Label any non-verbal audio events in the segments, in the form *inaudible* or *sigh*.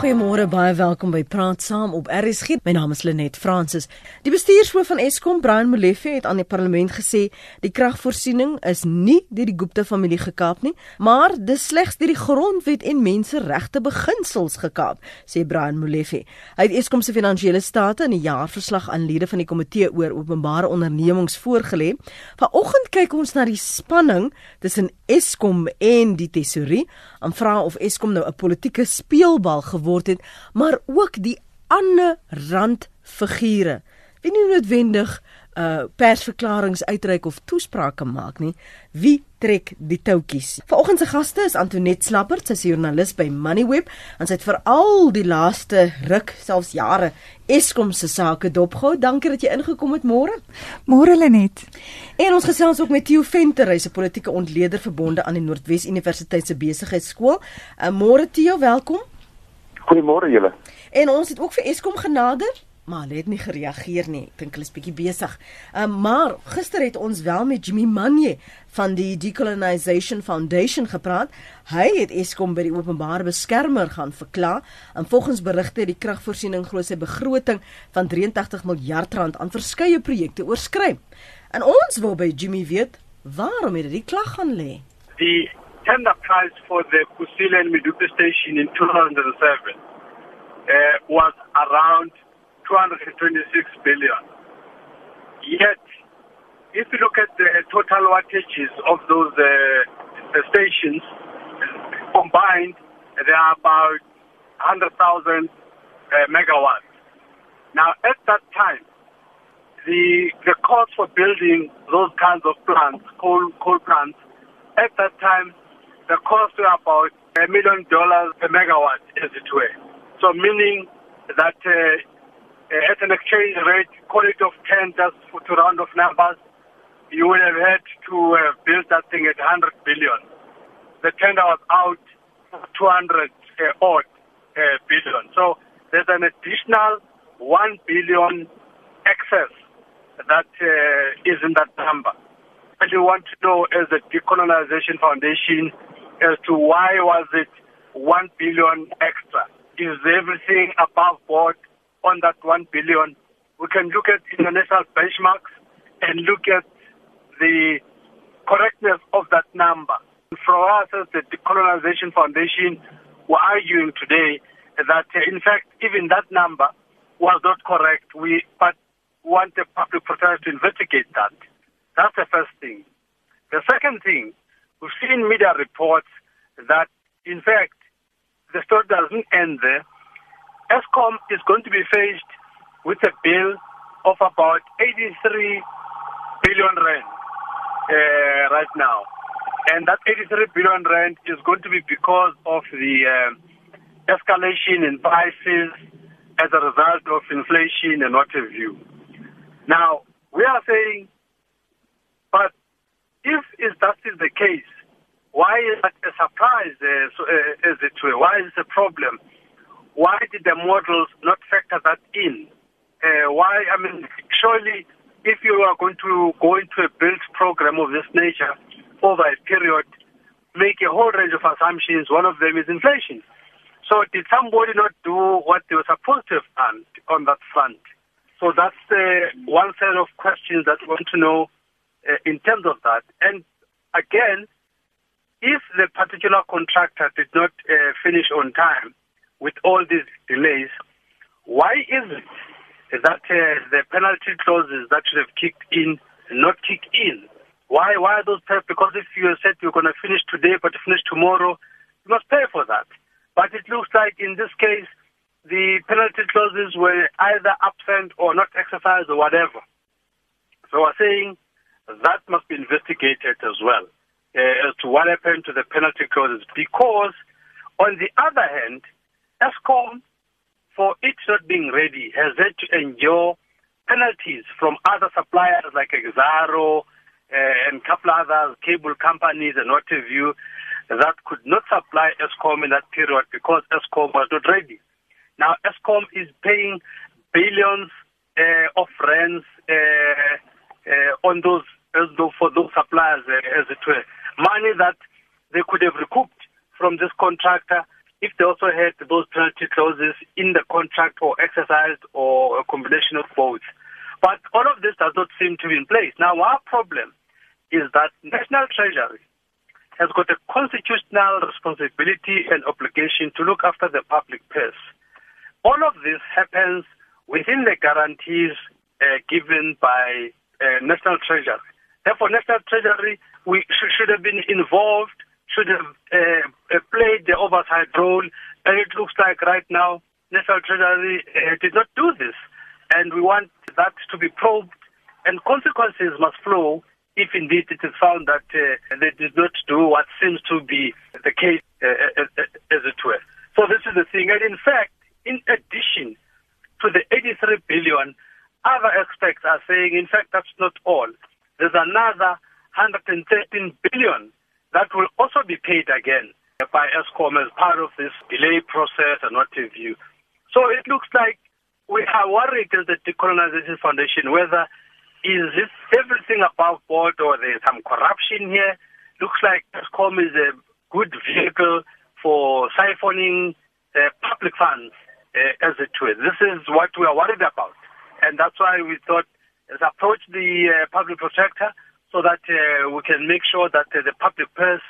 Goeiemôre, baie welkom by Praat Saam op RSG. My naam is Lenet Fransis. Die bestuurshoof van Eskom, Brian Molefe, het aan die parlement gesê die kragvoorsiening is nie deur die Gupta familie gekaap nie, maar dis slegs deur die grondwet en menseregte beginsels gekaap, sê Brian Molefe. Hy het Eskom se finansiële state in 'n jaarverslag aan lede van die komitee oor openbare ondernemings voorgelê. Vanoggend kyk ons na die spanning tussen Eskom en die tesourier, en vra of Eskom nou 'n politieke speelbal geword het, maar ook die ander randfigure. Wie nie noodwendig uh persverklaringe uitreik of toesprake maak nie. Wie trek die toutjies? Vanoggend se gaste is Antoinette Slappert, sy is joernalis by Moneyweb en sy het veral die laaste ruk, selfs jare, Eskom se sake dopgehou. Dankie dat jy ingekom het môre. Môre Lenet. En ons gesels ook met Theo Venter, hy's 'n politieke ontleder verbonde aan die Noordwes Universiteit se besigheidskool. Uh, môre Theo, welkom. Goeiemôre julle. En ons het ook vir Eskom genader, maar hulle het nie gereageer nie. Ek dink hulle is bietjie besig. Um, maar gister het ons wel met Jimmy Manje van die Decolonization Foundation gepraat. Hy het Eskom by die openbare beskermer gaan verkla en volgens berigte het die kragvoorsiening glo sy begroting van 83 miljard rand aan verskeie projekte oorskry. En ons wil by Jimmy weet, waarom het hy die klag gaan lê? Die tender price for the Kusile and Medupi station in 2007 uh, was around 226 billion. Yet, if you look at the total wattages of those uh, stations combined, they are about 100,000 uh, megawatts. Now, at that time, the the cost for building those kinds of plants, coal coal plants, at that time the cost were about a million dollars per megawatt, as it were. So meaning that uh, at an exchange rate, call it of 10 just for, to round of numbers, you would have had to uh, build that thing at 100 billion. The tender was out 200 uh, odd uh, billion. So there's an additional 1 billion excess that uh, is in that number. And you want to know as the Decolonization Foundation as to why was it 1 billion extra? Is everything above board on that 1 billion? We can look at international benchmarks and look at the correctness of that number. For us as the Decolonization Foundation, we're arguing today that in fact even that number was not correct. We but want the public protector to investigate that. That's the first thing. The second thing We've seen media reports that, in fact, the story doesn't end there. ESCOM is going to be faced with a bill of about 83 billion rand uh, right now. And that 83 billion rand is going to be because of the uh, escalation in prices as a result of inflation and what have you. Now, we are saying, but if is that is the case, why is that a surprise uh, so, uh, as it? Why is it a problem? Why did the models not factor that in? Uh, why? I mean, surely, if you are going to go into a build program of this nature over a period, make a whole range of assumptions. One of them is inflation. So, did somebody not do what they were supposed to have done on that front? So, that's one set of questions that we want to know uh, in terms of that. And again, if the particular contractor did not uh, finish on time with all these delays, why is it that uh, the penalty clauses that should have kicked in not kick in? Why why those pay? Because if you said you're going to finish today but finish tomorrow, you must pay for that. But it looks like in this case, the penalty clauses were either absent or not exercised or whatever. So we're saying that must be investigated as well uh, as to what happened to the penalty clauses. Because, on the other hand, ESCOM, for it not being ready, has had to endure penalties from other suppliers like Exaro uh, and a couple others, cable companies and what have you, that could not supply ESCOM in that period because ESCOM was not ready. Now, ESCOM is paying billions uh, of rents uh, uh, on those for those suppliers, as it were, money that they could have recouped from this contractor if they also had those penalty clauses in the contract or exercised or a combination of both. But all of this does not seem to be in place. Now, our problem is that National Treasury has got a constitutional responsibility and obligation to look after the public purse. All of this happens within the guarantees uh, given by uh, National Treasury. Therefore, National Treasury we sh- should have been involved, should have uh, uh, played the oversight role, and it looks like right now National Treasury uh, did not do this. And we want that to be probed, and consequences must flow if indeed it is found that uh, they did not do what seems to be the case, uh, as it were. So this is the thing. And in fact, in addition to the 83 billion, other experts are saying, in fact, that's not all. There's another 113 billion that will also be paid again by ESCOM as part of this delay process and what have you. So it looks like we are worried as the Decolonization Foundation whether is this everything above board or there's some corruption here. Looks like ESCOM is a good vehicle for siphoning uh, public funds, uh, as it were. This is what we are worried about. And that's why we thought, let's approach the uh, public protector so that uh, we can make sure that uh, the public purse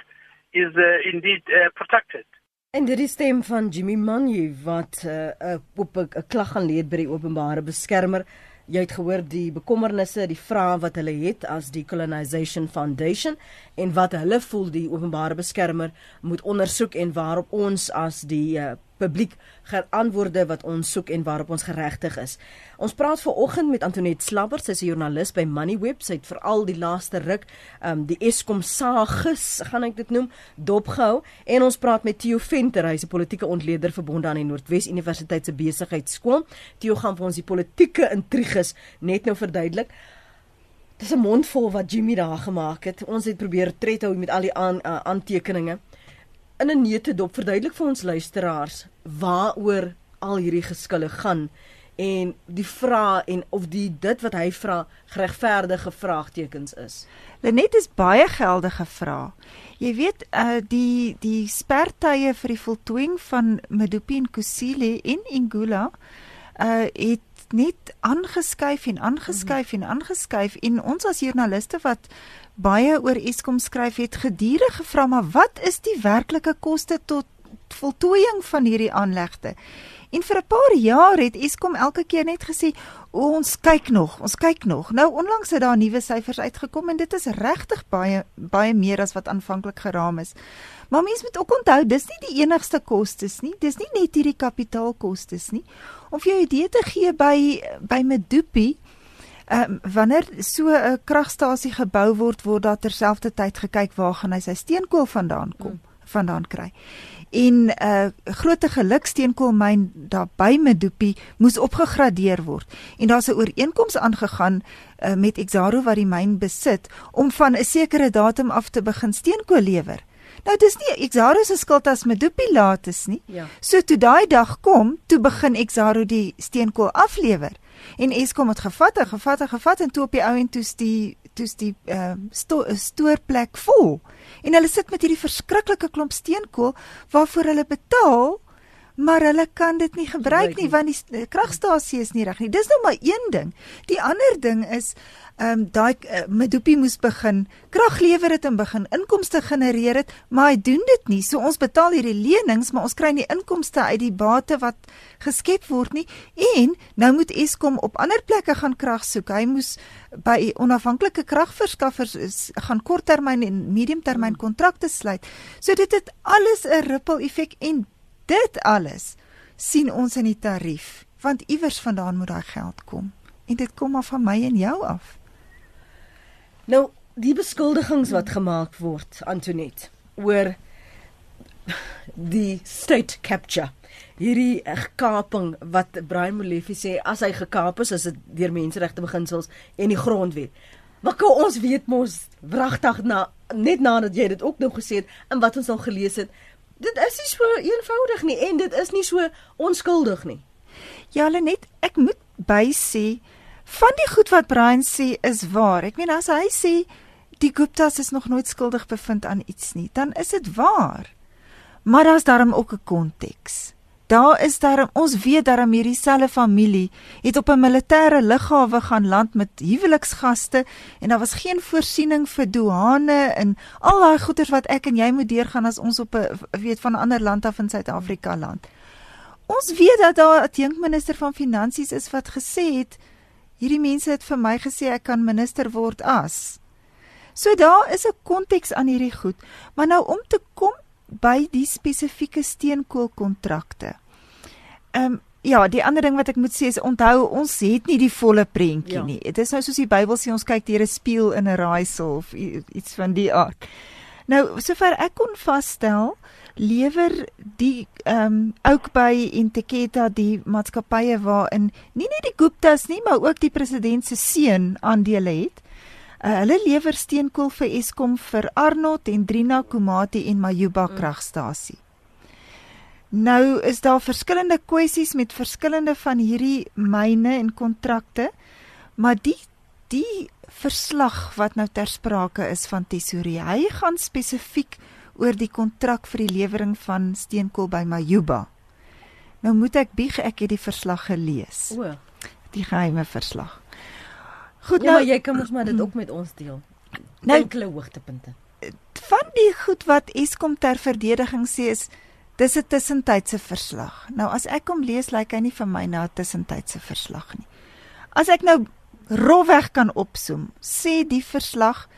is uh, indeed uh, protected. En dit is stem van Jimmy Manju wat 'n uh, op 'n klag gaan leed by die openbare beskermer. Jy het gehoor die bekommernisse, die vrae wat hulle het as die Colonization Foundation en wat hulle voel die openbare beskermer moet ondersoek en waarop ons as die uh, publiek geantwoorde wat ons soek en waarop ons geregtig is. Ons praat vanoggend met Antoinette Slabber, sy is 'n joernalis by Moneyweb, sy het veral die laaste ruk, ehm um, die Eskom sagus, gaan ek dit noem, dopgehou en ons praat met Theo Venter, hy's 'n politieke ontleder verbonde aan die Noordwes Universiteit se besigheidskool. Theo gaan vir ons die politieke intriges net nou verduidelik. Dis 'n mondvol wat Jimmy daar gemaak het. Ons het probeer tred hou met al die aan, uh, aantekeninge in 'n neutedop verduidelik vir ons luisteraars waaroor al hierdie geskille gaan en die vrae en of die dit wat hy vra geregverdige vraagtekens is. Lenet is baie geldige vrae. Jy weet uh die die spertye vir die voltooiing van Medupi en Kusile in Ingula uh het net aangeskuif en aangeskuif en aangeskuif en ons as joernaliste wat baie oor Eskom skryf het gedurig gevra maar wat is die werklike koste tot voltooiing van hierdie aanlegte? En vir 'n paar jaar het Eskom elke keer net gesê ons kyk nog, ons kyk nog. Nou onlangs het daar nuwe syfers uitgekom en dit is regtig baie baie meer as wat aanvanklik geraam is. Maar mense moet ook onthou, dis nie die enigste kostes nie. Dis nie net hierdie kapitaalkostes nie. Om vir jou 'n idee te gee by by Medupi, Ehm um, wanneer so 'n kragstasie gebou word, word daar terselfdertyd gekyk waar gaan hy sy steenkool vandaan kom, hmm. vandaan kry. En 'n uh, groot geluksteenkoolmyn daar by Medupi moes opgegradeer word. En daar's 'n ooreenkoms aangegaan uh, met Exaro wat die myn besit om van 'n sekere datum af te begin steenkool lewer. Nou dis nie Exaro se skuld as Medupi laat is nie. Ja. So toe daai dag kom, toe begin Exaro die steenkool aflewer. En Eskom het gevat gevat gevat en toe op die ou en toes die toes die uh, sto, stoorplek vol. En hulle sit met hierdie verskriklike klomp steenkool waarvoor hulle betaal maar hulle kan dit nie gebruik nie want die kragstasie is nie reg nie. Dis nou maar een ding. Die ander ding is ehm um, daai uh, Medupi moes begin krag lewer het en begin inkomste genereer het, maar hy doen dit nie. So ons betaal hierdie lenings, maar ons kry nie inkomste uit die bate wat geskep word nie. En nou moet Eskom op ander plekke gaan krag soek. Hy moes by onafhanklike kragverskaffers gaan korttermyn en mediumtermyn kontrakte sluit. So dit het alles 'n ripple effek en dit alles sien ons in die tarief, want iewers vandaan moet daai geld kom. En dit kom af van my en jou af. Nou, die beskuldigings wat gemaak word, Antoinette, oor die state capture. Hierdie kaping wat Brian Molefe sê as hy gekaap is, is dit deur menseregte beginsels en die grondwet. Maar kom ons weet mos wragtig na net nadat jy dit ook nou gesê het en wat ons al gelees het. Dit is nie so eenvoudig nie en dit is nie so onskuldig nie. Ja, net ek moet bysê van die goed wat Brian sê is waar. Ek meen as hy sê die Guptas is nog nooit skuldig bevind aan iets nie, dan is dit waar. Maar daar's daarom ook 'n konteks. Daar is daar ons weet dat hierdie selfe familie het op 'n militêre lughawe gaan land met huweliksgaste en daar was geen voorsiening vir douane en al daai goeders wat ek en jy moet deurgaan as ons op 'n weet van 'n ander land af in Suid-Afrika land. Ons weet dat daar 'n adjunkminister van finansies is wat gesê het hierdie mense het vir my gesê ek kan minister word as. So daar is 'n konteks aan hierdie goed, maar nou om te kom by die spesifieke steenkoolkontrakte. Ehm um, ja, die ander ding wat ek moet sê is onthou ons het nie die volle prentjie ja. nie. Dit is nou soos die Bybel sê ons kyk deur 'n spieël in 'n raaisel of iets van die aard. Nou, sover ek kon vasstel, lewer die ehm um, ook by Inteketa die maatskappye waarin nie net die Guptas nie, maar ook die president se seun aandele het. Uh, hulle lewer steenkool vir Eskom vir Arnold en Drina Komati en Majuba mm. kragstasie. Nou is daar verskillende kwessies met verskillende van hierdie myne en kontrakte, maar die die verslag wat nou ter sprake is van Tesorie, hy gaan spesifiek oor die kontrak vir die lewering van steenkool by Majuba. Nou moet ek bieg ek het die verslag gelees. O, die geheime verslag. Goed, ja, nou jy kan ons maar dit ook met ons deel. Nou enkele hoogtepunte. Van die goed wat Eskom ter verdediging sê is dis 'n tussentydse verslag. Nou as ek hom lees, lyk hy nie vir my na 'n tussentydse verslag nie. As ek nou rofweg kan opsom, sê die verslag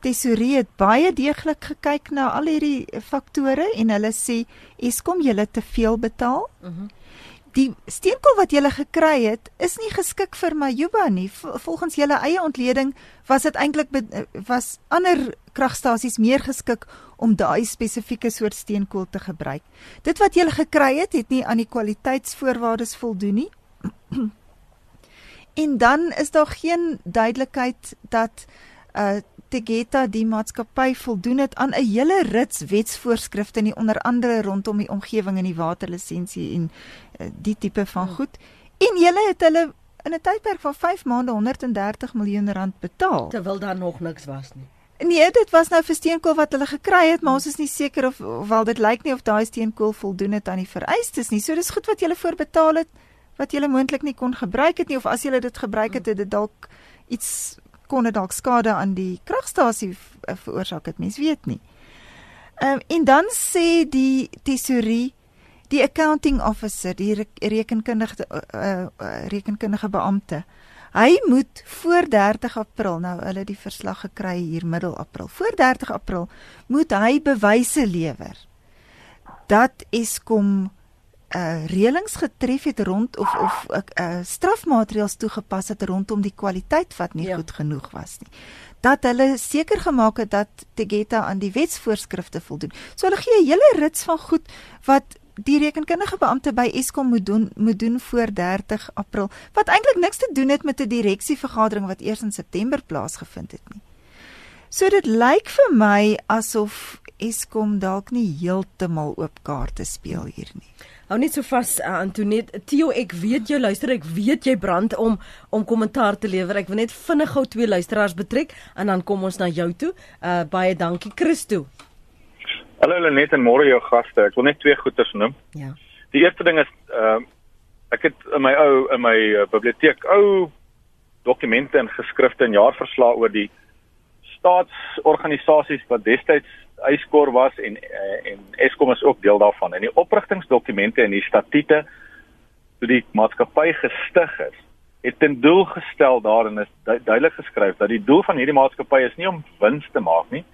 Tesorie het baie deeglik gekyk na al hierdie faktore en hulle sê Eskom julle te veel betaal. Mhm. Mm die steenkool wat jy gekry het is nie geskik vir Majuba nie. Volgens julle eie ontleding was dit eintlik was ander kragstasies meer geskik om daai spesifieke soort steenkool te gebruik. Dit wat jy gekry het, het nie aan die kwaliteitsvoorwaardes voldoen nie. *clears throat* en dan is daar geen duidelikheid dat uh Tegeta die maatskappy voldoen het aan 'n hele rits wetsvoorskrifte nie onder andere rondom die omgewing en die waterlisensie en uh, die tipe van hmm. goed. En julle het hulle in 'n tydperk van 5 maande 130 miljoen rand betaal terwyl daar nog niks was nie. Nee, dit was nou vir steenkool wat hulle gekry het, maar ons is nie seker of wel dit lyk nie of daai steenkool voldoen het aan die vereistes nie. So dis goed wat julle voorbetaal het wat julle moontlik nie kon gebruik het nie of as julle dit gebruik het, het dit dalk iets kon dit dalk skade aan die kragstasie eh, veroorsaak het mens weet nie. Ehm um, en dan sê die tesorie die accounting officer die rekenkundige uh, uh, rekenkundige beampte hy moet voor 30 April nou hulle die verslag gekry hier middel April voor 30 April moet hy bewyse lewer dat Eskom uh reëlings getref het rond of of uh strafmaatreëls toegepas het rondom die kwaliteit wat nie ja. goed genoeg was nie. Dat hulle seker gemaak het dat Tegeta aan die wetsvoorskrifte voldoen. So hulle gee 'n hele rits van goed wat die rekenkundige beampte by Eskom moet doen moet doen voor 30 April wat eintlik niks te doen het met 'n direksievergadering wat eers in September plaasgevind het nie. So dit lyk vir my asof Eskom dalk nie heeltemal oop kaarte speel hier nie. Hou net so vas uh, Antonet. Theo, ek weet jy luister, ek weet jy brand om om kommentaar te lewer. Ek wil net vinnig gou twee luisteraars betrek en dan kom ons na jou toe. Uh baie dankie Christo. Hallo Lenet en môre jou gaste. Ek wil net twee goeters noem. Ja. Die eerste ding is uh ek het in my ou in my uh, biblioteek ou dokumente en geskrifte en jaarverslae oor die staatsorganisasies wat destyds Eyskor was en eh, en Eskom is ook deel daarvan. In die oprigtingsdokumente en die statute toe die maatskappy gestig is, het ten doel gestel daarin is duidelik geskryf dat die doel van hierdie maatskappy is nie om wins te maak nie.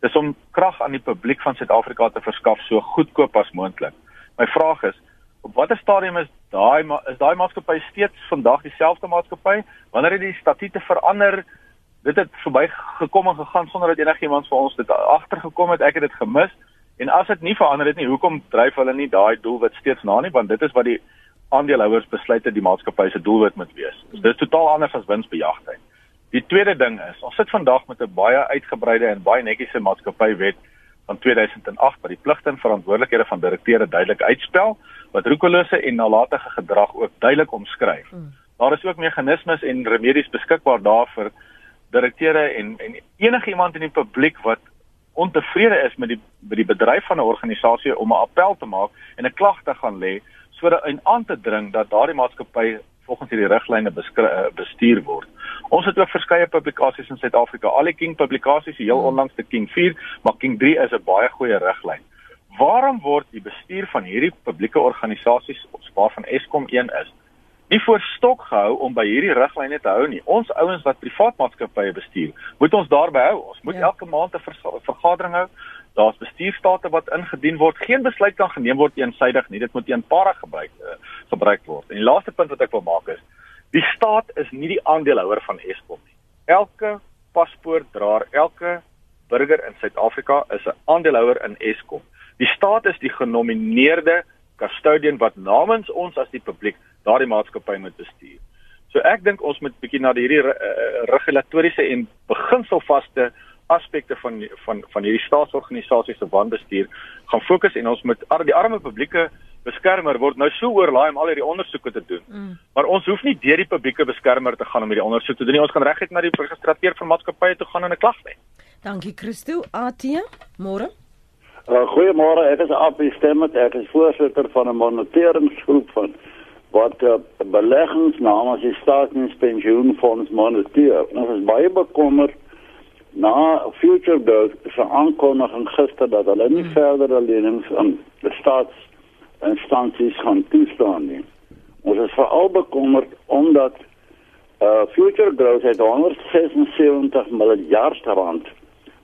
Dis om krag aan die publiek van Suid-Afrika te verskaf so goedkoop as moontlik. My vraag is, op watter stadium is daai is daai maatskappy steeds vandag dieselfde maatskappy? Wanneer het die statute verander? Dit het verby gekom en gegaan sonder dat enigiemand vir ons dit agtergekom het. Ek het dit gemis. En as dit nie verander het nie, hoekom dryf hulle nie daai doelwit steeds na nie? Want dit is wat die aandeelhouers besluit het die maatskappy se doelwit moet wees. So dit is totaal anders as winsbejagtheid. Die tweede ding is, ons sit vandag met 'n baie uitgebreide en baie netjiese maatskappywet van 2008 wat die pligte en verantwoordelikhede van direkteure duidelik uitspel, wat roekelose en nalatige gedrag ook duidelik omskryf. Hmm. Daar is ook meganismes en remedies beskikbaar daarvoor direkteure en en enige iemand in die publiek wat ontevrede is met die by die bedryf van 'n organisasie om 'n appel te maak en 'n klag te gaan lê sodat in aan te dring dat daardie maatskappy volgens hierdie riglyne eh, bestuur word. Ons het ook verskeie publikasies in Suid-Afrika, al die King publikasies, heel hmm. onlangs te King 4, maar King 3 is 'n baie goeie riglyn. Waarom word die bestuur van hierdie publieke organisasies, waarvan Eskom een is, nie voor stok gehou om by hierdie riglyne te hou nie. Ons ouens wat privaat maatskappye bestuur, moet ons daarby hou. Ons moet ja. elke maand 'n vergadering hou. Daar's bestuurstate wat ingedien word. Geen besluit kan geneem word eensaidig nie. Dit moet eenparig gebruik uh, gebruik word. En die laaste punt wat ek wil maak is, die staat is nie die aandeelhouer van Eskom nie. Elke paspoortdraer, elke burger in Suid-Afrika is 'n aandeelhouer in Eskom. Die staat is die genomineerde custodian wat namens ons as die publiek daardie maatskappy moet bestuur. So ek dink ons moet bietjie na hierdie uh, regulatoriese en beginselvaste aspekte van van van hierdie staatsorganisasies se wanbestuur gaan fokus en ons moet die arme publieke beskermer word nou so oorlaai om al hierdie ondersoeke te doen. Mm. Maar ons hoef nie deur die publieke beskermer te gaan om hierdie ondersoek te doen nie. Ons gaan reguit na die registreer van maatskappye toe gaan en 'n klag lê. Dankie Christo. Atia, môre. Uh, Goeiemôre, ek is Appie Stemmet, ek is voorsitter van 'n moniteringsgroep van wat uh, beleggings namens die staatspensioenfonds moniteer. Ons is baie bekommerd na future growth se aankondiging gister dat hulle nie hmm. verdere lenings aan die staatsinstansies gaan toestaan nie. Ons is veral bekommerd omdat uh, future growth het 176 miljard rand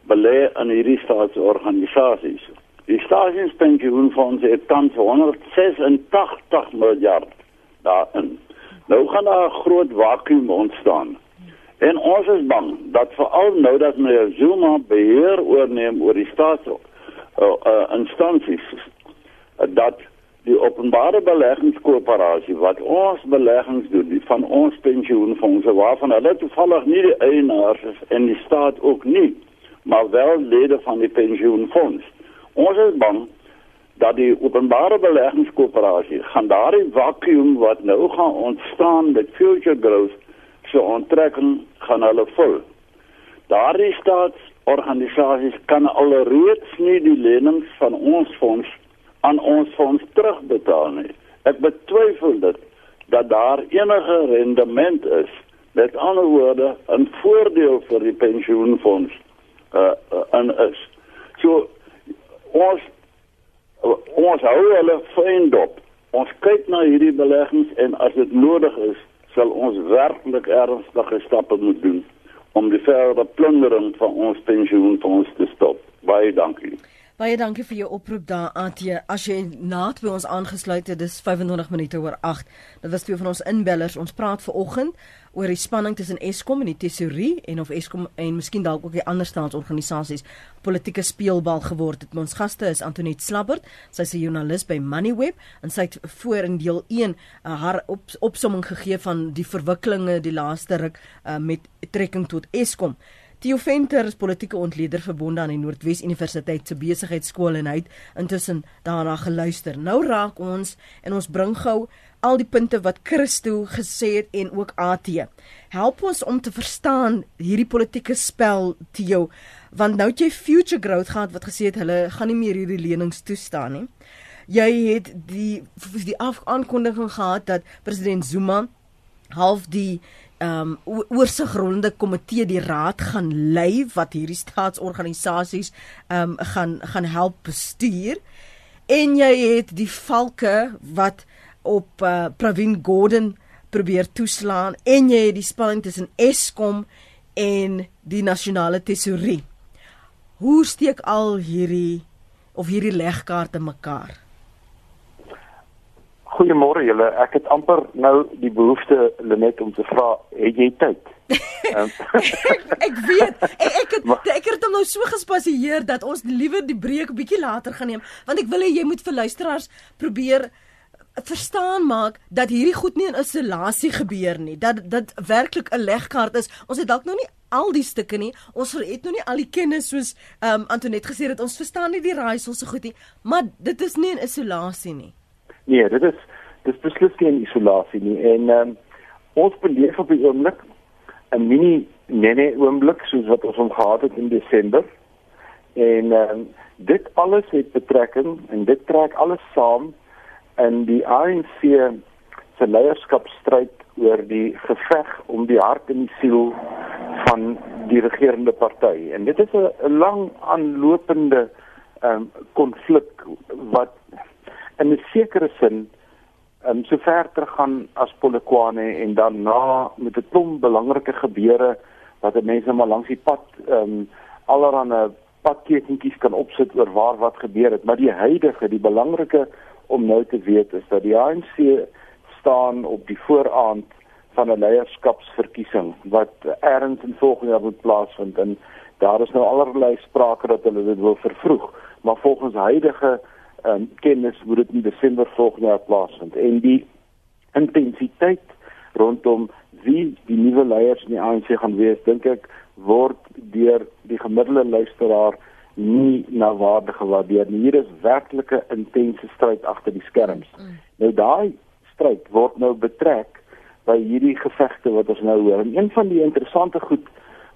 belê in hierdie staatsorganisasies. Die staatspensioenfonds het tans 186 miljard daarin. Nou gaan daar 'n groot vakuum ontstaan. En ons is bang dat veral nou dat meneer Zuma beheer oorneem oor die staats uh, uh, instansies dat die openbare beleggingskoöperasie wat ons beleggings doen, die van ons pensioenfondse waarvan hulle toevallig nie die eienaars is en die staat ook nie, maar wel lede van die pensioenfonds. Ons is bang dat die openbare beleggingskoöperasie gaan daardie vakuum wat nou gaan ontstaan met future growth so onttrekking gaan hulle vul. Daardie staatsorganisasies kan alreeds nie die lenings van ons fonds aan ons fonds terugbetaal nie. Ek betwyfel dit dat daar enige rendement is. Met ander woorde, 'n voordeel vir die pensioenfonds uh, uh en is. So ons ons hou hulle fyn dop. Ons kyk na hierdie beleggings en as dit nodig is, sal ons werklik ernstige stappe moet doen om die verdere plundering van ons pensioenfonds te stop. Baie dankie. Baie dankie vir jou oproep daar Antje. As jy naat by ons aangesluit het, dis 25 minute oor 8. Dit was twee van ons inbellers. Ons praat ver oggend oor die spanning tussen Eskom en die tesorie en of Eskom en miskien dalk ook die ander staatsorganisasies politieke speelbal geword het. Ons gaste is Antoinette Slabbert, sy is 'n joernalis by Moneyweb en sy het voor in deel 1 uh, haar op, opsomming gegee van die verwikkelinge die laaste ruk uh, met trekking tot Eskom. Theo Venter is politieke ontleder verbonde aan die Noordwes Universiteit se besigheidskool en hy het intussen daarna geluister. Nou raak ons en ons bring gou al die punte wat Christo gesê het en ook AT. Help ons om te verstaan hierdie politieke spel Theo, want nou het jy Future Growth gehad wat gesê het hulle gaan nie meer hierdie lenings toestaan nie. Jy het die die aankondiging gehad dat president Zuma half die um, oorsigronde komitee die raad gaan lei wat hierdie staatsorganisasies ehm um, gaan gaan help bestuur. En jy het die valke wat op uh, Pravin Gordhan probeer toeslaan en jy het die spanning tussen Eskom en die nasionale tesourie. Hoe steek al hierdie of hierdie legkaarte mekaar Goeiemôre julle. Ek het amper nou die behoefte Lenet om te vra, het jy tyd? um, *laughs* ek, ek weet. Ek, ek het ek het hom nou so gespasieer dat ons liewer die breek bietjie later gaan neem want ek wil hê jy moet vir luisteraars probeer verstaan maak dat hierdie goed nie in isolasie gebeur nie dat dit werklik 'n legkaart is. Ons het dalk nog nie al die stukke nie. Ons het nog nie al die kennis soos um, Antoinette gesê het ons verstaan nie die raaisel so goed nie. Maar dit is nie in isolasie nie Nee, dit is dis beslis geen isolasie nie en um, ons beleef op die oomblik 'n mini nene oomblik soos wat ons hom gehad het in Desember En uh, dit alles het betrekking en dit trek alles saam in die ANC se leierskapstryd oor die geveg om die hart en die siel van die regerende party. En dit is 'n lang aanlopende ehm um, konflik wat in 'n sekere sin ehm um, so ver terug gaan as Polokwane en daarna met 'n klomp belangrike gebeure wat mense maar langs die pad ehm um, allerhande padtekentjies kan opsit oor waar wat gebeur het, maar die huidige, die belangrike om nou te weet is dat die ANC staan op die vooraand van 'n leierskapsverkiesing wat ergens in volgende jaar moet plaasvind. En daar is nou allerlei sprake dat hulle dit wil vervroeg, maar volgens huidige um, kennis moet dit in Desember volgende jaar plaasvind en die intensiteit rondom wie die nuwe leiers in die ANC gaan wees, dink ek word deur die gemiddelde luisteraar nie na waarde gewaardeer nie. Hier is werklike intense stryd agter die skerms. Mm. Nou daai stryd word nou betrek by hierdie gevegte wat ons nou hoor. En een van die interessante goed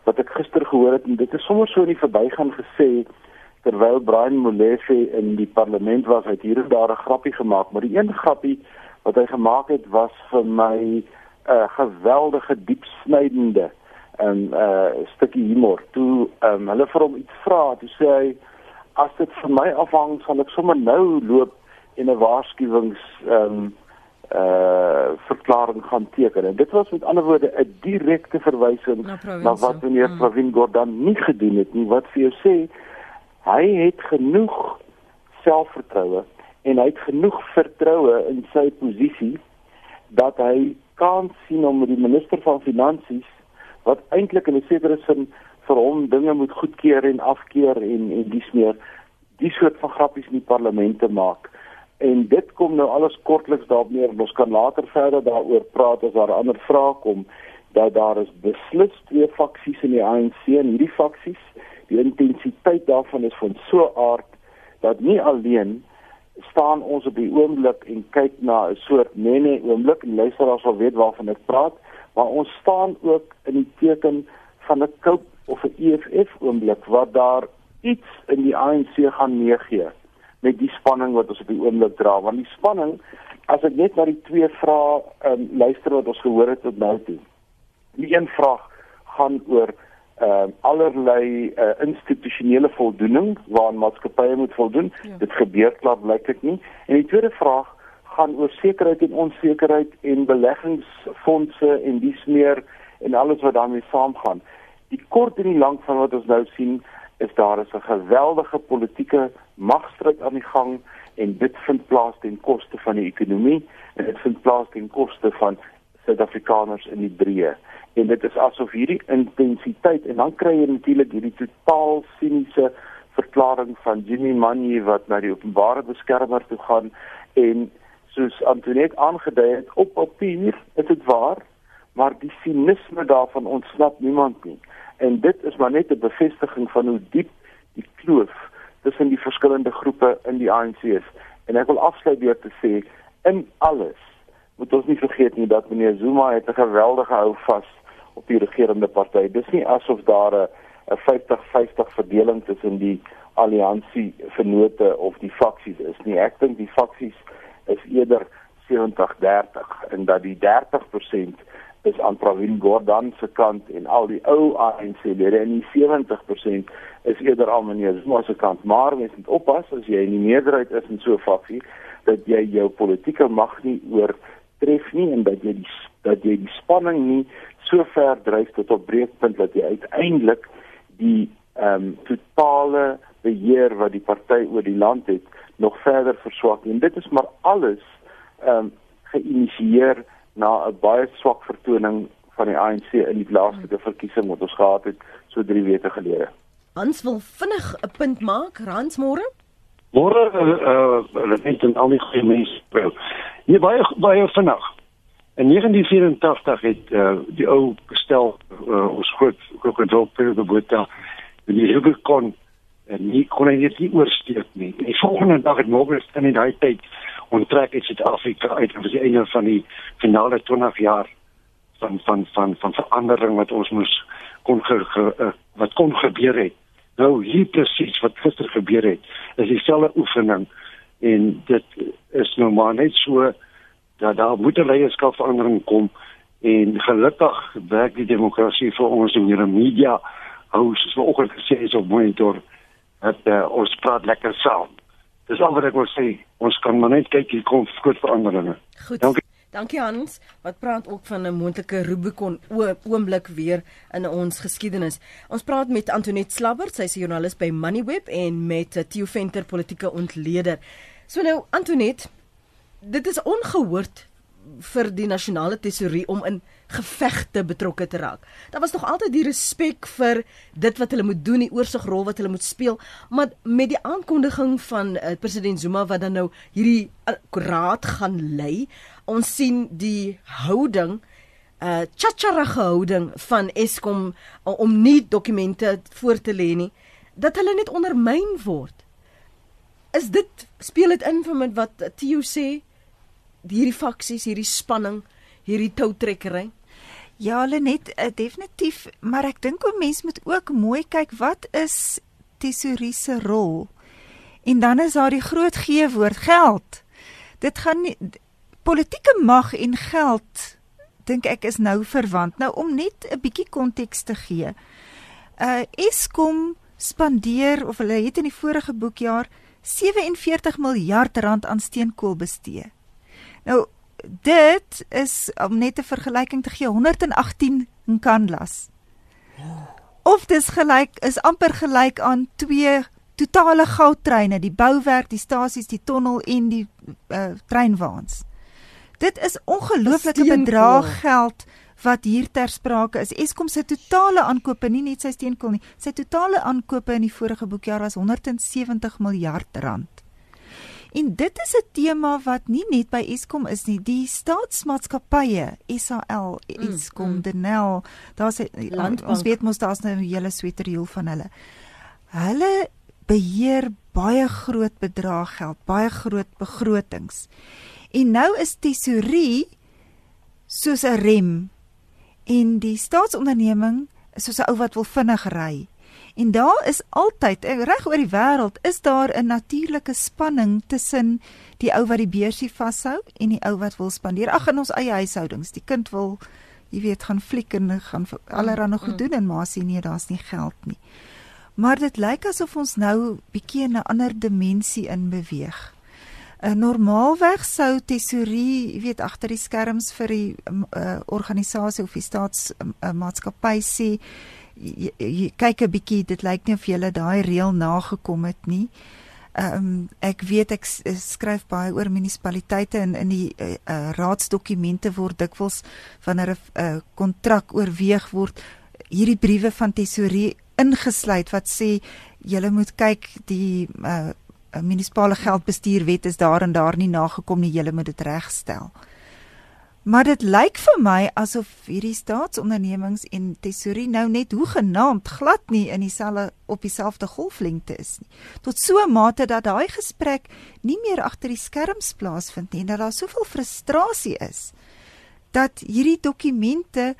wat ek gister gehoor het en dit is sommer so in die verbygaan gesê terwyl Brian Molefe in die parlement was, het hier en daar 'n grappie gemaak, maar die een grappie wat hy gemaak het was vir my 'n uh, geweldige diepsnydende 'n um, uh, stukkie humor. Toe um, hulle vir hom iets vra, toe sê hy as dit vir my afhang, sal ek sommer nou loop en 'n waarskuwings ehm um, uh verklaring gaan teken. En dit was met ander woorde 'n direkte verwysing na, na wat meneer mm. Pravin Gordhan nie gedoen het nie. Wat vir jou sê, hy het genoeg selfvertroue en hy het genoeg vertroue in sy posisie dat hy kan sien om die minister van finansies wat eintlik in 'n sekere sin vir hom dinge moet goedkeur en afkeur en en dis meer die soort van grappies in die parlement te maak. En dit kom nou alles kortliks daarop neer. Ons kan later verder daaroor praat as daar ander vrae kom dat daar is beslis twee faksies in die ANC en hierdie faksies, die intensiteit daarvan is van so aard dat nie alleen staan ons op die oomblik en kyk na 'n soort nene oomblik en luisteraars sal weet waarvan ek praat maar ons staan ook in die teken van 'n koop of 'n EFF oomblik wat daar iets in die ANC gaan meegee met die spanning wat ons op die oomblik dra. Want die spanning as ek net na die twee vrae um, luister wat ons gehoor het tot nou toe. Die een vraag gaan oor uh, allerlei uh, institusionele voldoening waaraan maatskappye moet voldoen ja. dit gebeur klaar blyklik nie en die tweede vraag gaan oor sekerheid en onsekerheid en beleggingsfondse en dies meer en alles wat daarmee saamgaan. Die kort en die lank van wat ons nou sien is daar is 'n geweldige politieke magstryd aan die gang en dit vind plaas ten koste van die ekonomie en dit vind plaas ten koste van Suid-Afrikaners in die breë. En dit is asof hierdie intensiteit en dan kry jy natuurlik hierdie totaal siniese verklaring van Jimmy Manyi wat na die openbare beskermer toe gaan. En soos Antoinette aangedui het op papier is dit waar maar die sinisme daarvan ontsnap niemand nie. En dit is maar net 'n bevestiging van hoe diep die kloof tussen die verskillende groepe in die ANC is. En ek wil afsluit deur te sê in alles moet ons nie vergeet nie dat meneer Zuma het 'n geweldige hou vas op die regerende party dis nie asof daar 'n 'n 50-50 verdeling tussen die alliansie vennote of die faksies is nie ek dink die faksies is eerder 70-30 en dat die 30% is aan Pravin Gordhan se kant en al die ou ANC-lede en die 70% is eerder aan meneer Zuma se kant. Maar mens moet oppas as jy in die meerderheid is in so 'n faksie dat jy jou politieke mag nie oortref nie en dat jy die dat jy die spanning nie so ver dryf tot op breekpunt dat jy uiteindelik die ehm um, totale beheer wat die party oor die land het nog verder verswak en dit is maar alles ehm um, geïnisieer na 'n baie swak vertoning van die ANC in die laaste verkiesing wat ons gehad het so 3 weke gelede. Hans wil vinnig 'n punt maak, Hans môre? Môre eh uh, net en al die goeie mense. Nee baie baie vinnig. In 1984 het uh, die ou gestel uh, ons groot krokodil Pedro Botha die Rubicon en nie kon hy net nie oorsteek nie. Die volgende dag het Morgan in die daai tyd onttrek uit Suid-Afrika uit vir die einde van die finale 20 jaar van van van van verandering wat ons moes kon ge, ge, uh, wat kon gebeur het Nou hier presies wat gister gebeur het, is dieselfde oefening en dit is nou maar net so dat daar moet 'n leierskapverandering kom en gelukkig werk die demokrasie vir ons in die media hou soos vanoggend gesê is op monitor dat uh, ons praat lekker saam. Dis al wat ek wil sê. Ons kan maar net kyk hier kom groot veranderinge. Goed. Dankie. Dankie Hans wat praat ook van 'n moontlike Rubicon oomblik weer in ons geskiedenis. Ons praat met Antoinette Slabbert, sy is 'n joernalis by Moneyweb en met eh, Theo Venter, politieke ontleder. So nou Antoinette, dit is ongehoord vir die nasionale tesourie om in gevegte betrokke te raak. Daar was nog altyd die respek vir dit wat hulle moet doen, die oorsigrol wat hulle moet speel, maar met die aankondiging van uh, president Zuma wat dan nou hierdie uh, raad gaan lei, ons sien die houding uh chacharige houding van Eskom uh, om nie dokumente voor te lê nie dat hulle net ondermyn word. Is dit speel dit in vir wat Theo sê hierdie faksies, hierdie spanning, hierdie toutrekkery? Ja, Lenet, uh, definitief, maar ek dink 'n mens moet ook mooi kyk wat is tesourie se rol. En dan is daar die groot G woord geld. Dit gaan nie politieke mag en geld dink ek is nou verwant. Nou om net 'n bietjie konteks te gee. Uh Eskom spandeer of hulle het in die vorige boekjaar 47 miljard rand aan steenkool bestee. Nou dit is om net 'n vergelyking te gee 118 Nkanlas. Of dis gelyk is amper gelyk aan twee totale goudtreine, die bouwerk, die stasies, die tonnel en die uh, treinwaans. Dit is ongelooflike bedrag geld wat hier ter sprake is. Eskom se totale aankope, nie net sy steenkool nie, sy totale aankope in die vorige boekjaar was 170 miljard rand. En dit is 'n tema wat nie net by Eskom is nie, die staatsmaatskappye, SAL, Eskom, mm, mm. Denel, daar's ons weet mos daar's nou 'n hele sweterhiel van hulle. Hulle beheer baie groot bedrag geld, baie groot begrotings. En nou is tesourie soos 'n rem en die staatsonderneming is soos 'n ou wat wil vinnig ry. En daar is altyd eh, reg oor die wêreld is daar 'n natuurlike spanning tussen die ou wat die beursie vashou en die ou wat wil spandeer. Ag in ons eie huishoudings, die kind wil jy weet gaan fliek en gaan allerlei nog goed mm. doen en ma sê nee, daar's nie geld nie. Maar dit lyk asof ons nou bietjie in 'n ander dimensie in beweeg. 'n Normaalweg sou tesourie, jy weet, agter die skerms vir die uh, organisasie of die staatsmaatskappy uh, sê jy, jy kyk 'n bietjie dit lyk nie of jy daai reël nagekom het nie. Ehm um, ek weet ek skryf baie oor munisipaliteite en in die uh, uh, raadsdokumente word dikwels wanneer 'n uh, kontrak oorweeg word hierdie briewe van tesourie ingesluit wat sê julle moet kyk die uh, munisipale geldbestuurwet is daar en daar nie nagekom nie julle moet dit regstel. Maar dit lyk vir my asof hierdie staatsondernemings en tesourie nou net hoe genaamd glad nie in dieselfde op dieselfde golflengte is nie. Tot so 'n mate dat daai gesprek nie meer agter die skerms plaasvind nie en dat daar soveel frustrasie is dat hierdie dokumente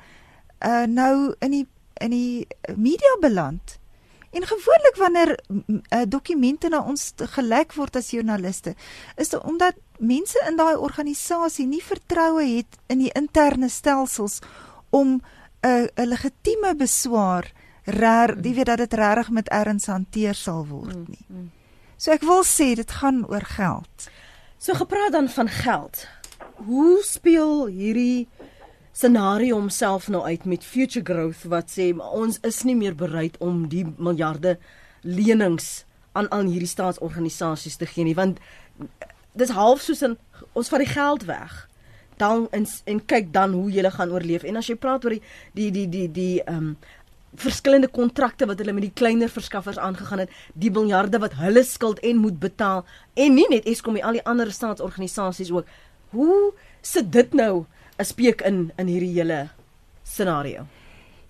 uh, nou in die in die media beland. En gewoonlik wanneer uh, dokumente na ons gelek word as joernaliste, is dit omdat mense in daai organisasie nie vertroue het in die interne stelsels om 'n uh, 'n legitieme beswaar reg, jy weet dat dit regtig met erns hanteer sal word mm, nie. Mm. So ek wil sê dit gaan oor geld. So gepraat dan van geld. Hoe speel hierdie scenario homself nou uit met future growth wat sê ons is nie meer bereid om die miljarde lenings aan al hierdie staatsorganisasies te gee nie want dis half soos 'n ons vat die geld weg dan en, en kyk dan hoe jy gaan oorleef. En as jy praat oor die die die die die ehm um, verskillende kontrakte wat hulle met die kleiner verskaffers aangegaan het die miljarde wat hulle skuld en moet betaal en nie net Eskom nie al die ander staatsorganisasies ook. Hoe sit dit nou 'n speek in in hierdie hele scenario.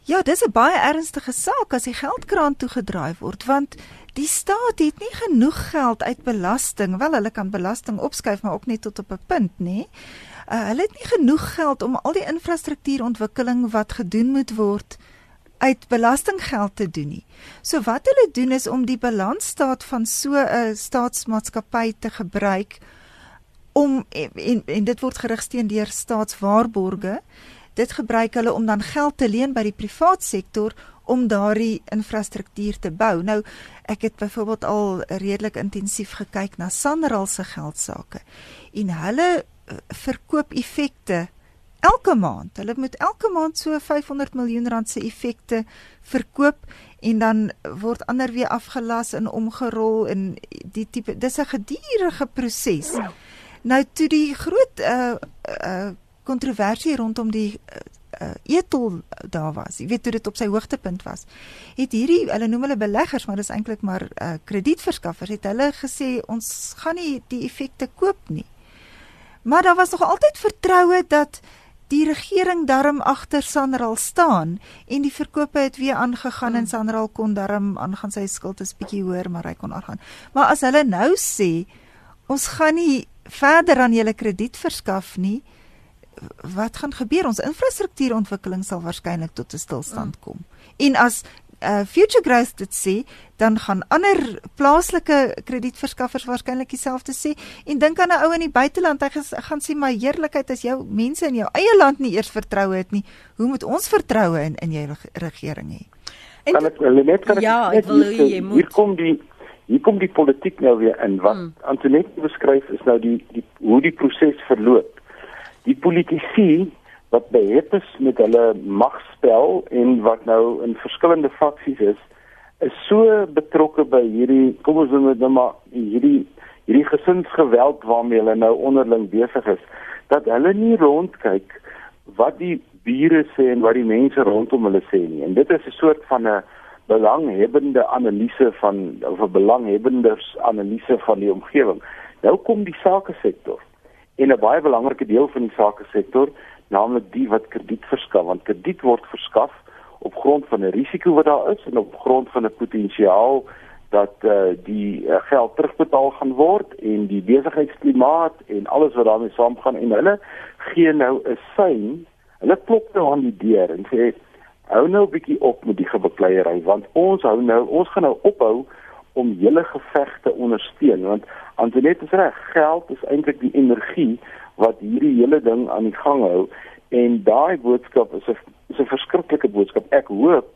Ja, dis 'n baie ernstige saak as die geldkraan toegedraai word want die staat het nie genoeg geld uit belasting. Wel, hulle kan belasting opskuif, maar ook net tot op 'n punt, nê? Uh, hulle het nie genoeg geld om al die infrastruktuurontwikkeling wat gedoen moet word uit belastinggeld te doen nie. So wat hulle doen is om die balansstaat van so 'n staatsmaatskappy te gebruik om en, en dit word gerigsteen deur staatswaarborge. Dit gebruik hulle om dan geld te leen by die privaat sektor om daardie infrastruktuur te bou. Nou ek het byvoorbeeld al redelik intensief gekyk na Sanral se geldsaake en hulle eh, verkoop effekte elke maand. Hulle moet elke maand so 500 miljoen rand se effekte verkoop en dan word ander weer afgelas en omgerol en die tipe dis 'n gedurende proses. Nou toe die groot uh uh kontroversie rondom die uh, etel daar was. Jy weet toe dit op sy hoogtepunt was. Het hierdie hulle noem hulle beleggers, maar dis eintlik maar uh kredietverskaffers het hulle gesê ons gaan nie die effekte koop nie. Maar daar was nog altyd vertroue dat die regering darm agter Sanral staan en die verkope het weer aangegaan hmm. en Sanral kon darm aangaan sy skuld is bietjie hoër maar hy kon aangaan. Maar as hulle nou sê ons gaan nie verder aan julle krediet verskaf nie, wat gaan gebeur? Ons infrastruktuurontwikkeling sal waarskynlik tot 'n stilstand hmm. kom. En as uh, Future Growth dit sê, dan gaan ander plaaslike kredietverskaffers waarskynlik dieselfde sê en dink aan 'n ou in die buiteland, hy gaan sê my heerlikheid as jou mense in jou eie land nie eers vertroue het nie, hoe moet ons vertroue in in jou regering hê? En kan ek net kan ek ja, net ek wil hier, hier, hier kom die hier kom die politiek nou weer in wat hmm. Antoinette beskryf is nou die die hoe die proses verloop. Die politici wat beheer is met hulle magspel en wat nou in verskillende faksies is, is so betrokke by hierdie kom ons noem dit nou maar hierdie hierdie gesinsgeweld waarmee hulle nou onderling besig is, dat hulle nie rondkyk wat die bure sê en wat die mense rondom hulle sê nie. En dit is 'n soort van 'n belanghebbende analise van of 'n belanghebbendes analise van die omgewing. Nou kom die sake sektor. En 'n baie belangrike deel van die sake sektor naamlik die wat krediet verskaf want krediet word verskaf op grond van 'n risiko wat daar is en op grond van 'n potensiaal dat uh, die uh, geld terugbetaal gaan word en die besigheidsklimaat en alles wat daarmee saamgaan en hulle gee nou 'n sein hulle klop nou aan die deur en sê hou nou 'n bietjie op met die gebekleierery want ons hou nou ons gaan nou ophou om julle gevegte ondersteun want Antoinette is reg geld is eintlik die energie wat hierdie hele ding aan die gang hou en daai boodskap is 'n is 'n verskriklike boodskap. Ek hoop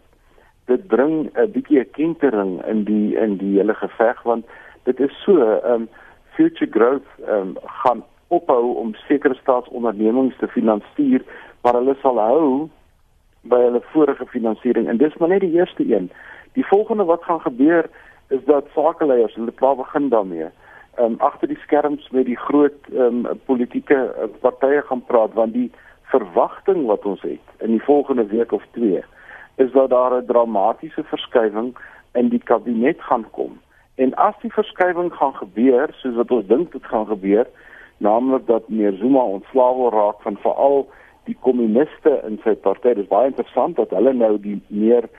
dit bring 'n bietjie 'n kentering in die in die hele geveg want dit is so um future growth um gaan ophou om sekere staatsondernemings te finansier maar hulle sal hou by hulle vorige finansiering en dis maar net die eerste een. Die volgende wat gaan gebeur is dat sakeleiers hulle klaar begin daarmee um, agter die skerms met die groot um, politieke uh, partye gaan praat want die verwagting wat ons het in die volgende week of twee is dat daar 'n dramatiese verskywing in die kabinet gaan kom. En as die verskywing gaan gebeur soos wat ons dink dit gaan gebeur, naamlik dat meneer Zuma ontslaaw word raak van veral die kommuniste in sy party, dis baie interessant dat hulle nou die meer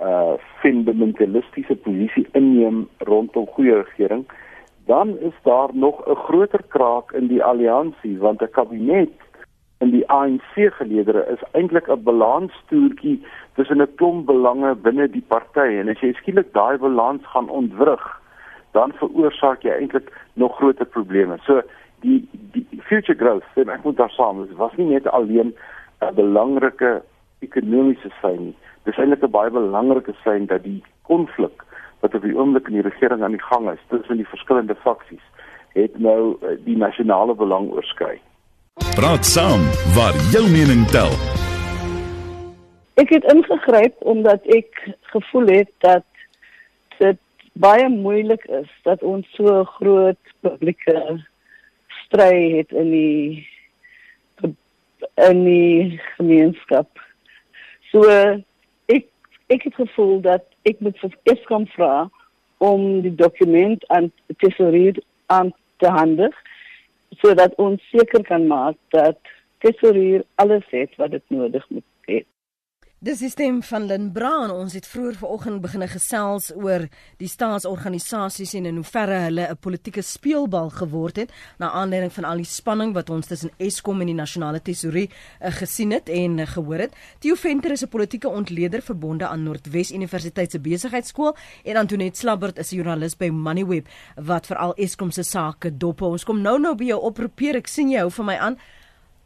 uh fundamentalistiese posisie inneem rondom goeie regering dan is daar nog 'n groter kraak in die alliansie want 'n kabinet in die ANC geleedere is eintlik 'n balanstoertjie tussen 'n klomp belange binne die party en as jy skielik daai balans gaan ontwrig dan veroorsaak jy eintlik nog groter probleme. So die die future growth, sê ek moet daar saam, dit was nie net alleen 'n belangrike ekonomiese sein nie. Dis eintlik 'n baie belangrike sein dat die konflik wat op die oomblik in die regering aan die gang is tussen die verskillende faksies het nou eh, die nasionale belang oorskry. Praat saam waar jou mening tel. Ek het ingegryp omdat ek gevoel het dat dit baie moeilik is dat ons so groot publieke stry het in die in die gemeenskap. So ek ek het gevoel dat ek moet vir Eskom vra om die dokument aan tesourier aan te handig sodat ons seker kan maak dat tesourier alles het wat dit nodig hê. Dis die stem van Lynn Brown. Ons het vroeër vanoggend begine gesels oor die staatsorganisasies en in hoeverre hulle 'n politieke speelbal geword het na aanleiding van al die spanning wat ons tussen Eskom en die nasionale tesourie uh, gesien het en uh, gehoor het. Theo Venter is 'n politieke ontleder verbonde aan Noordwes Universiteit se besigheidskool en Antoinette Slabbert is 'n joernalis by Moneyweb wat veral Eskom se sake dop. Ons kom nou nou by jou oproepeer. Ek sien jy hou vir my aan.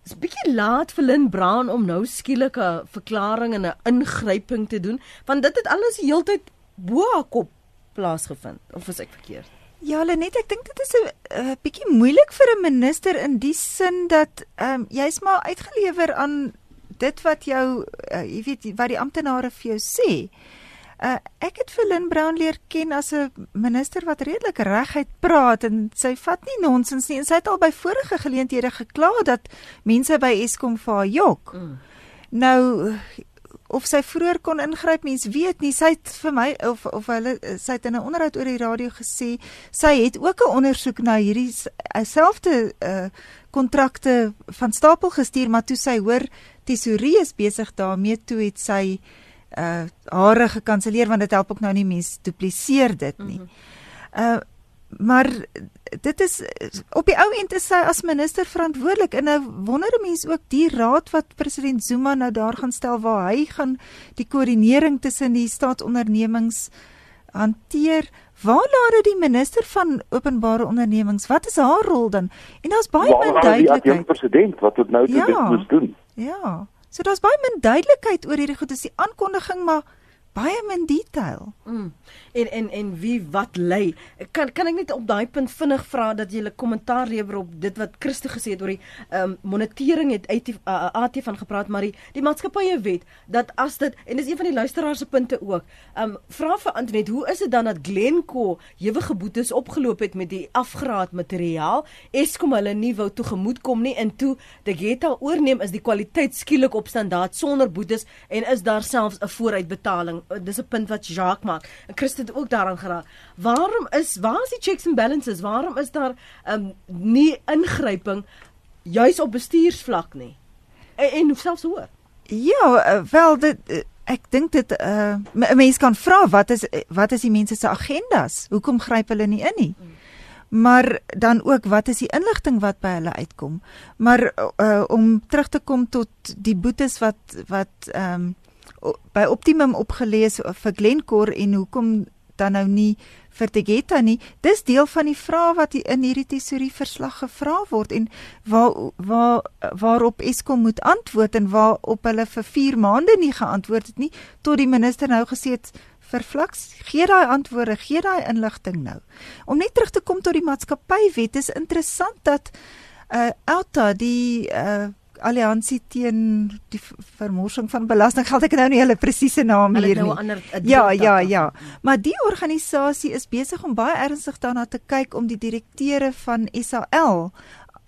Dis bietjie laat vir Lynn Brown om nou skielik 'n verklaring en 'n ingryping te doen, want dit het alles die heeltyd bo haar kop plaasgevind. Of is ek verkeerd? Ja, Lenet, ek dink dit is 'n uh, bietjie moeilik vir 'n minister in die sin dat ehm um, jy's maar uitgelewer aan dit wat jou uh, jy weet wat die amptenare vir jou sê. Uh, ek het vir Lynn Brown leer ken as 'n minister wat redelik reguit praat en sy vat nie nonsens nie en sy het al by vorige geleenthede gekla dat mense by Eskom vir haar jok. Mm. Nou of sy vroeër kon ingryp, mens weet nie. Sy het vir my of of hulle sy het in 'n onderhoud oor die radio gesê sy het ook 'n ondersoek na hierdie selfde uh kontrakte van stapel gestuur, maar toe sy hoor tesourie is besig daarmee toe het sy uh hare gekanselleer want dit help ook nou nie mense dupliseer dit nie. Mm -hmm. Uh maar dit is op die ou end is sy as minister verantwoordelik en nou wonder 'n mens ook die raad wat president Zuma nou daar gaan stel waar hy gaan die koördinering tussen die staatsondernemings hanteer. Waar laat dit die minister van openbare ondernemings? Wat is haar rol dan? En daar's baie min duidelikheid. Die president wat dit nou ja, dit moet doen. Ja. So daar's baie min duidelikheid oor hierdie goed. Dis die aankondiging maar baie min detail. Mm. En en en wie wat lê? Kan kan ek net op daai punt vinnig vra dat jy 'n kommentaar lewer op dit wat Christo gesê het oor die ehm um, monitering het uit die uh, AT van gepraat maar die, die maatskappye weet dat as dit en dis een van die luisteraars se punte ook. Ehm um, vra vir Antoinette, hoe is dit dan dat Glencore ewige boetes opgeloop het met die afgraad materiaal? Eskom hulle nie wou toegemoet kom nie en toe Degeta oorneem is die kwaliteit skielik op standaard sonder boetes en is daar selfs 'n vooruitbetaling dis 'n punt wat Jacques maak. En Christo het ook daaraan geraak. Waarom is waar is die checks and balances? Waarom is daar um nie ingryping juis op bestuursvlak nie? En, en selfs hoor. Ja, eh, wel dit eh, ek dink dit 'n uh, mens kan vra wat is wat is die mense se agendas? Hoekom gryp hulle nie in nie? Hmm maar dan ook wat is die inligting wat by hulle uitkom maar uh, om terug te kom tot die boetes wat wat ehm um, by Optimum opgelees vir Glencore en hoekom dan nou nie vir Tegeta nie. Dis deel van die vrae wat in hierdie tesorie verslag gevra word en waar waar waarop Eskom moet antwoord en waarop hulle vir 4 maande nie geantwoord het nie tot die minister nou gesê het vir Flux gee daai antwoorde, gee daai inligting nou. Om net terug te kom tot die maatskappywet is interessant dat uh Alta die uh alliansie teen die vermorsing van belastinggeld. Ek nou nie hulle presiese naam hier nou nie. Ja, ja, ja. Maar die organisasie is besig om baie ernstig daarna te kyk om die direkteure van SAL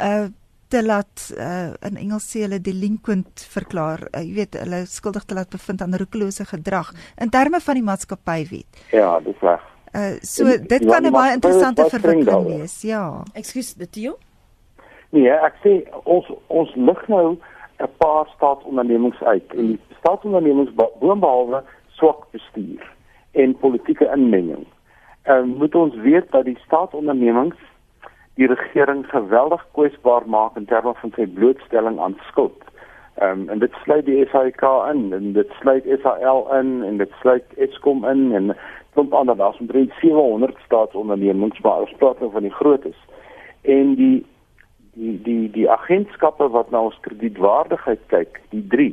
uh te laat uh in Engels sê hulle delinquent verklaar. Uh, jy weet, hulle skuldig te laat bevind aan roekelose gedrag in terme van die maatskappywet. Ja, dis reg. Uh so en, dit kan 'n baie interessante verwikkeling wees. Ja. Ekskuus, jy? Nee, ek sê ons ons lig nou 'n paar staatsondernemings uit en die staatsondernemings boonbehalwe swak bestuur en politieke inmenging. Ehm uh, moet ons weet dat die staatsondernemings die regering geweldig kwesbaar maak in terme van sy blootstelling aan skuld. Ehm um, en dit sluit die SAIK in en dit sluit SAL in en dit sluit Eskom in en klomp ander daar's omtrent 700 staatsondernemings waar ons praat van die grootes. En die die die die agentskappe wat na ons kredietwaardigheid kyk, die 3,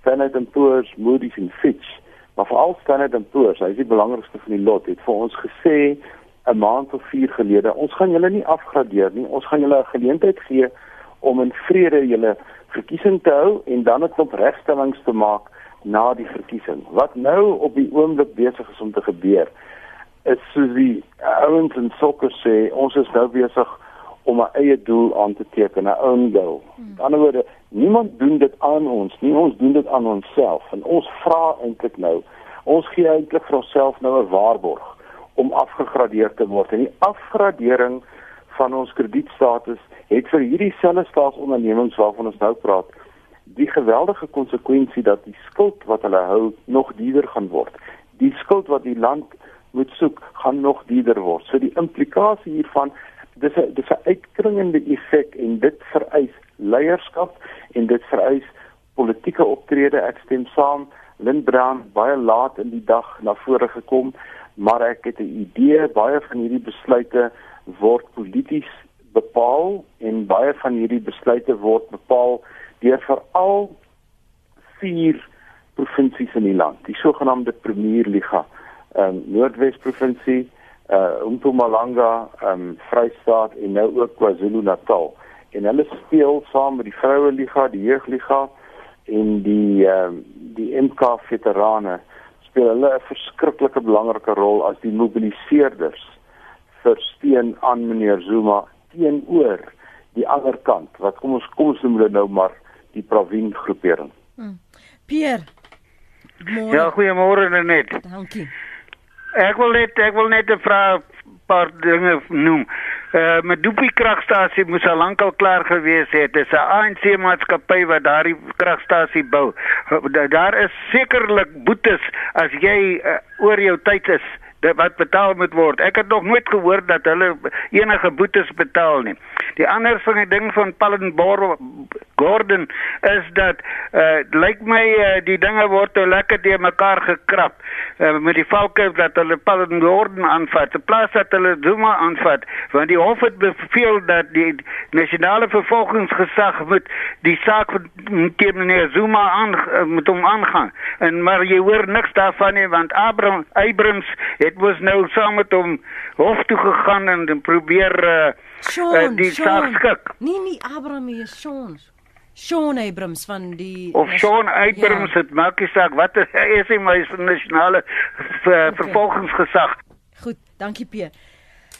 Standard & Poor's, Moody's en Fitch, maar veral Standard & Poor's, hy is die belangrikste van die lot, het vir ons gesê 'n maand of 4 gelede, ons gaan julle nie afgradeer nie, ons gaan julle 'n geleentheid gee om in vrede julle verkiesing te hou en dan 'n klomp regstellings te maak na die verkiesing. Wat nou op die oomblik besig is om te gebeur, is soos die ouens in sokker sê, ons is nou besig om 'n eie doel aan te teken, 'n own goal. Hmm. Aan die ander woorde, niemand doen dit aan ons nie, ons doen dit aan onsself. En ons vra eintlik nou, ons gee eintlik vir onsself nou 'n waarborg om afgegradeer te word. En die afgradering van ons kredietstatus het vir hierdie selfe staatsondernemings waarvan ons nou praat, die geweldige konsekwensie dat die skuld wat hulle hou nog duurder gaan word. Die skuld wat die land moet soek, gaan nog duurder word. So die implikasie hiervan dis 'n dis 'n uitkringende effek en dit vereis leierskap en dit vereis politieke optrede. Ek stem saam. Lindbrand baie laat in die dag na vore gekom, maar ek het 'n idee baie van hierdie besluite word polities bepaal en baie van hierdie besluite word bepaal deur veral vier provinsies in die land, die sogenaamde Premierliga, ehm um, Noordwes provinsie, uh Mpumalanga, ehm um, Vrystaat en nou ook KwaZulu-Natal. En hulle speel saam met die Vroue Liga, die Jeugliga en die ehm um, die MK veterane speel hulle 'n verskriklike belangrike rol as die mobiliseerders vir steun aan meneer Zuma teenoor die ander kant. Wat kom ons kom ons noem hulle nou maar die Provin groepering. Hmm. Pierre. Môre. Ja, goeiemôre net. Dankie. Ek wil net ek wil net 'n paar dinge noem. Uh, met Dupie kragstasie moes al lankal klaar gewees het. Dit is 'n ANC maatskappy wat daardie kragstasie bou. Daar is sekerlik boetes as jy uh, oor jou tyd is wat betaal moet word. Ek het nog nooit gehoor dat hulle enige boetes betaal nie. Die ander van die ding van Pallenbor Gordon is dat uh lyk my uh, die dinge word te lekker deur mekaar gekrap uh, met die valke dat hulle Pallenbor aanvat. In plaas dat hulle Zuma aanvat, want die hof het beveel dat die nasionale vervolgingsgesag moet die saak teen meneer Zuma aan met hom aangaan. En maar jy hoor niks daarvan nie want Abraham Abrams het was nou saam met hom hof toe gegaan en probeer uh, Sean, uh, die saak skik. Nee, nie Abraham nie, Sean. Sean Abrams van die of Sean Abrams ja. het maak nie saak wat *laughs* is hy my nasionale ver, okay. vervolgingsgesag. Goed, dankie P.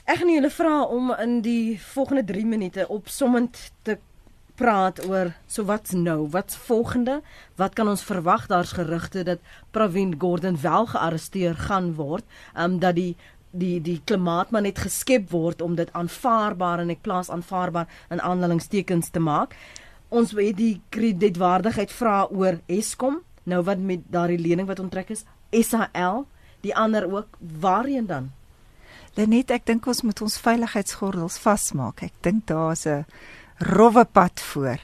Ek gaan julle vra om in die volgende 3 minute opsommend te praat oor so wat's nou, wat's volgende? Wat kan ons verwag? Daar's gerugte dat Pravin Gordhan wel gearresteer gaan word, ehm um, dat die die die klimaat maar net geskep word om dit aanvaarbaar en ek plaas aanvaarbaar in aanhalingstekens te maak. Ons het die kredietwaardigheid vra oor Eskom, nou wat met daardie lening wat onttrek is, SAL, die ander ook, waarheen dan? Lenet, ek dink ons moet ons veiligheidsgordels vasmaak. Ek dink daar's 'n rowwe pad voor.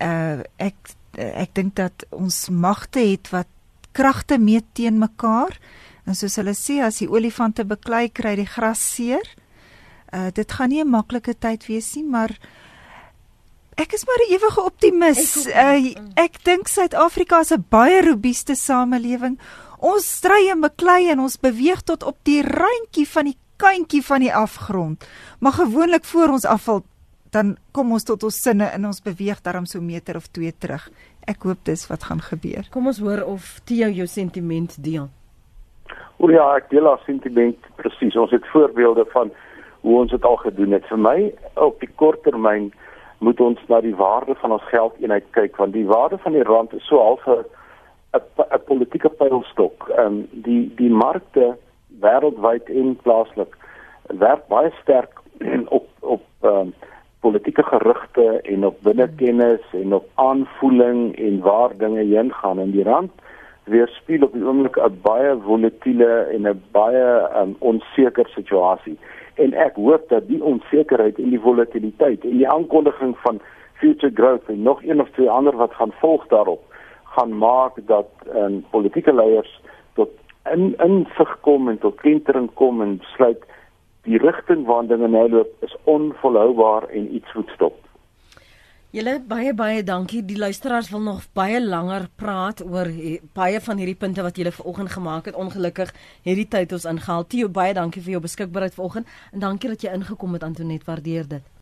Uh ek ek dink dat ons magte het wat kragte meet teen mekaar. En soos hulle sê as die olifante beklei kry die gras seer. Uh dit gaan nie 'n maklike tyd wees nie, maar ek is maar 'n ewige optimis. Ek, uh, ek dink Suid-Afrika is 'n baie robuuste samelewing. Ons stry en beklei en ons beweeg tot op die randjie van die kantjie van die afgrond. Maar gewoonlik voor ons afval dan kom ons tot ons sinne en ons beweeg daarom so meter of 2 terug. Ek hoop dis wat gaan gebeur. Kom ons hoor of Theo jou sentiment deel. O ja, ek deel haar sentiment presies. Ons het voorbeelde van hoe ons dit al gedoen het. Vir my op die kort termyn moet ons na die waarde van ons geldeenheid kyk want die waarde van die rand is so half 'n 'n politieke pylstok. Ehm um, die die markte wêreldwyd en plaaslik werk baie sterk *clears throat* op op ehm um, politieke gerugte en op binnekennis en op aanvoeling en waar dinge heen gaan. In die rand weerspieël op die oomblik 'n baie volatiele en 'n baie um, onseker situasie. En ek hoop dat die onsekerheid en die volatiliteit en die aankondiging van future growth en nog een of twee ander wat gaan volg daarop gaan maak dat um, politieke leiers tot in insig kom en tot kentering kom en besluit die rigting waarna dinge nou loop is onvolhoubaar en iets moet stop. Julle baie baie dankie. Die luisteraars wil nog baie langer praat oor baie van hierdie punte wat julle vanoggend gemaak het. Ongelukkig hierdie tyd ons ingehaal. Tio baie dankie vir jou beskikbaarheid vanoggend en dankie dat jy ingekom het Antonet. Waardeer dit.